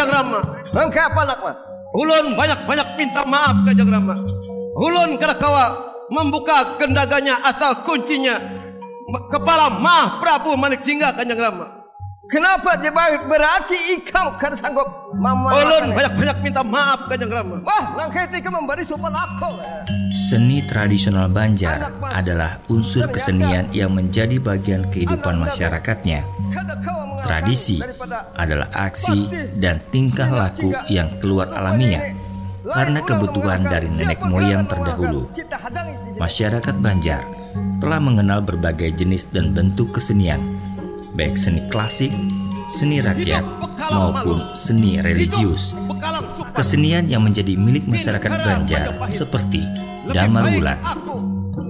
Kanjeng Rama. Mangka apa nak mas? Ulun banyak-banyak minta maaf Kanjeng Rama. Ulun kawa membuka kendaganya atau kuncinya kepala Mah Prabu Manik Jingga Kanjeng Rama. Kenapa dia baik? Berarti ikam. Kan sanggup. Mama Ulun banyak-banyak minta maaf Kanjeng Rama. Wah, langkah itu memberi sopan aku. Seni tradisional Banjar adalah unsur kesenian yang menjadi bagian kehidupan masyarakatnya. Tradisi adalah aksi dan tingkah laku yang keluar alamiah karena kebutuhan dari nenek moyang terdahulu. Masyarakat Banjar telah mengenal berbagai jenis dan bentuk kesenian baik seni klasik, seni rakyat, maupun seni religius. Kesenian yang menjadi milik masyarakat Banjar seperti Damar Wulan.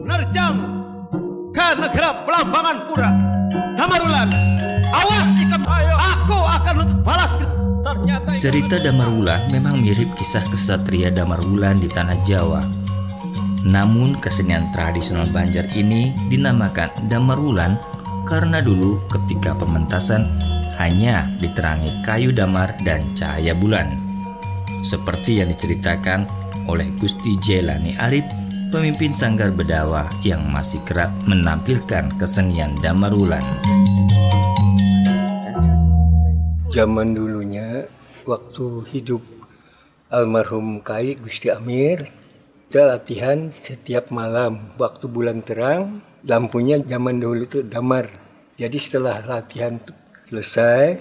Nerjang ke negara Belambangan Pura. Damar Wulan, awas jika aku akan balas Cerita Damar Wulan memang mirip kisah kesatria Damar Wulan di tanah Jawa. Namun kesenian tradisional Banjar ini dinamakan Damar Wulan karena dulu ketika pementasan hanya diterangi kayu damar dan cahaya bulan. Seperti yang diceritakan oleh Gusti Jelani Arif, pemimpin Sanggar Bedawa yang masih kerap menampilkan kesenian damar bulan. Zaman dulunya, waktu hidup almarhum Kai Gusti Amir, kita latihan setiap malam waktu bulan terang lampunya zaman dulu itu damar. Jadi setelah latihan selesai,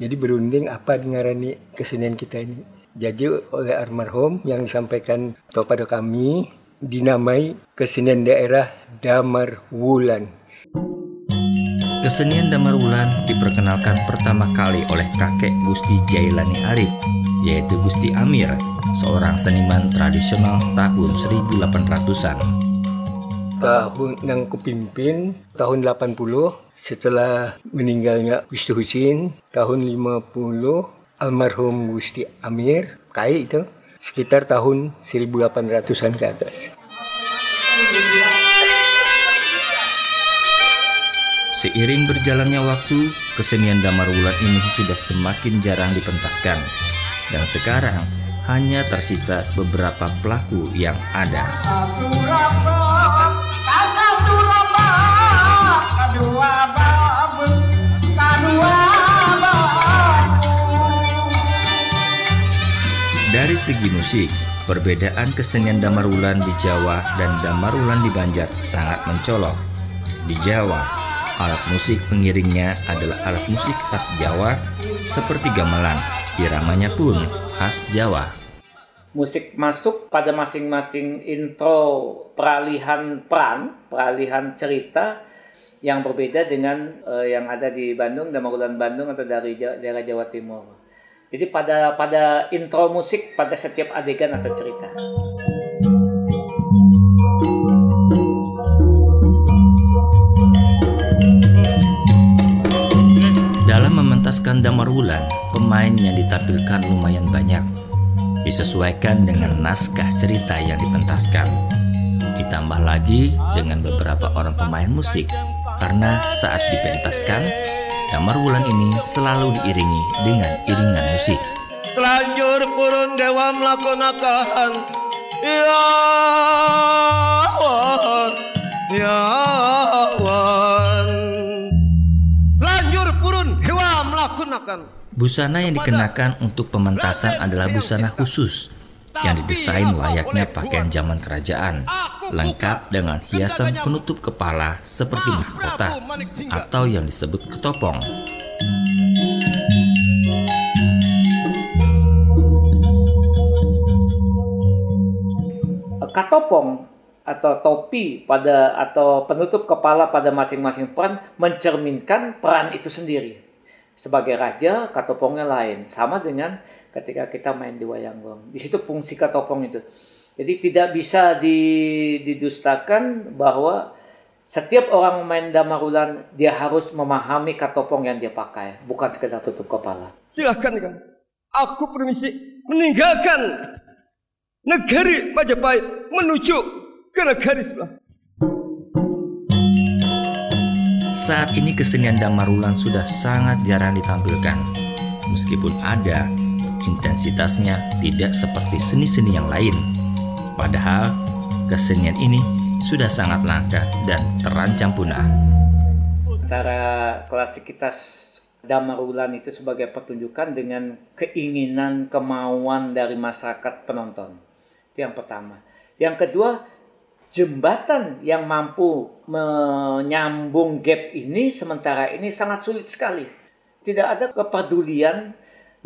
jadi berunding apa dengarani kesenian kita ini. Jadi oleh almarhum yang disampaikan kepada kami dinamai kesenian daerah Damar Wulan. Kesenian Damar Wulan diperkenalkan pertama kali oleh kakek Gusti Jailani Arif, yaitu Gusti Amir, seorang seniman tradisional tahun 1800-an tahun yang kupimpin tahun 80 setelah meninggalnya Gusti Husin tahun 50 almarhum Gusti Amir Kai itu sekitar tahun 1800-an ke atas. Seiring berjalannya waktu, kesenian damar wulan ini sudah semakin jarang dipentaskan. Dan sekarang hanya tersisa beberapa pelaku yang ada. Segi musik, perbedaan kesenian Damarulan di Jawa dan Damarulan di Banjar sangat mencolok. Di Jawa, alat musik pengiringnya adalah alat musik khas Jawa seperti gamelan. Iramanya pun khas Jawa. Musik masuk pada masing-masing intro peralihan peran, peralihan cerita yang berbeda dengan uh, yang ada di Bandung, Damarulan Bandung atau dari daerah Jawa Timur. Jadi pada pada intro musik pada setiap adegan atau cerita. Dalam mementaskan Damar Wulan, pemain yang ditampilkan lumayan banyak. Disesuaikan dengan naskah cerita yang dipentaskan. Ditambah lagi dengan beberapa orang pemain musik, karena saat dipentaskan, Damar Wulan ini selalu diiringi dengan iringan musik. Telanjur purun dewa melakonakan Ya wan Ya wan Telanjur purun dewa melakonakan Busana yang dikenakan untuk pementasan adalah busana khusus yang didesain layaknya pakaian zaman kerajaan, lengkap dengan hiasan penutup kepala seperti mahkota atau yang disebut ketopong. Katopong atau topi pada atau penutup kepala pada masing-masing peran mencerminkan peran itu sendiri sebagai raja katopongnya lain. Sama dengan ketika kita main di wayang gong. Di situ fungsi katopong itu. Jadi tidak bisa didustakan bahwa setiap orang main damarulan dia harus memahami katopong yang dia pakai. Bukan sekedar tutup kepala. Silahkan kan aku permisi meninggalkan negeri Majapahit menuju ke negeri sebelah saat ini kesenian Damarulan sudah sangat jarang ditampilkan. Meskipun ada, intensitasnya tidak seperti seni-seni yang lain. Padahal kesenian ini sudah sangat langka dan terancam punah. Antara klasikitas Damarulan itu sebagai pertunjukan dengan keinginan, kemauan dari masyarakat penonton. Itu yang pertama. Yang kedua, jembatan yang mampu menyambung gap ini sementara ini sangat sulit sekali. Tidak ada kepedulian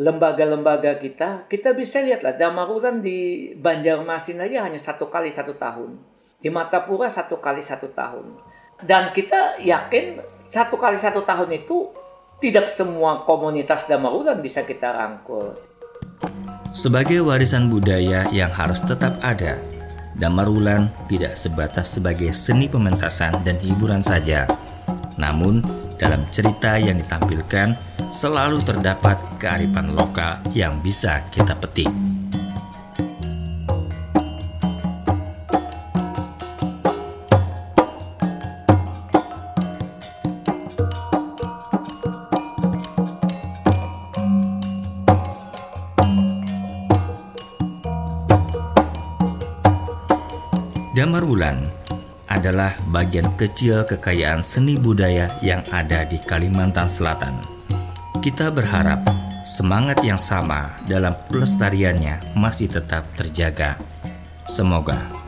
lembaga-lembaga kita. Kita bisa lihatlah Damarulan di Banjarmasin aja hanya satu kali satu tahun. Di Matapura satu kali satu tahun. Dan kita yakin satu kali satu tahun itu tidak semua komunitas Damarulan bisa kita rangkul. Sebagai warisan budaya yang harus tetap ada, Damarulan tidak sebatas sebagai seni pementasan dan hiburan saja. Namun, dalam cerita yang ditampilkan selalu terdapat kearifan lokal yang bisa kita petik. Adalah bagian kecil kekayaan seni budaya yang ada di Kalimantan Selatan. Kita berharap semangat yang sama dalam pelestariannya masih tetap terjaga. Semoga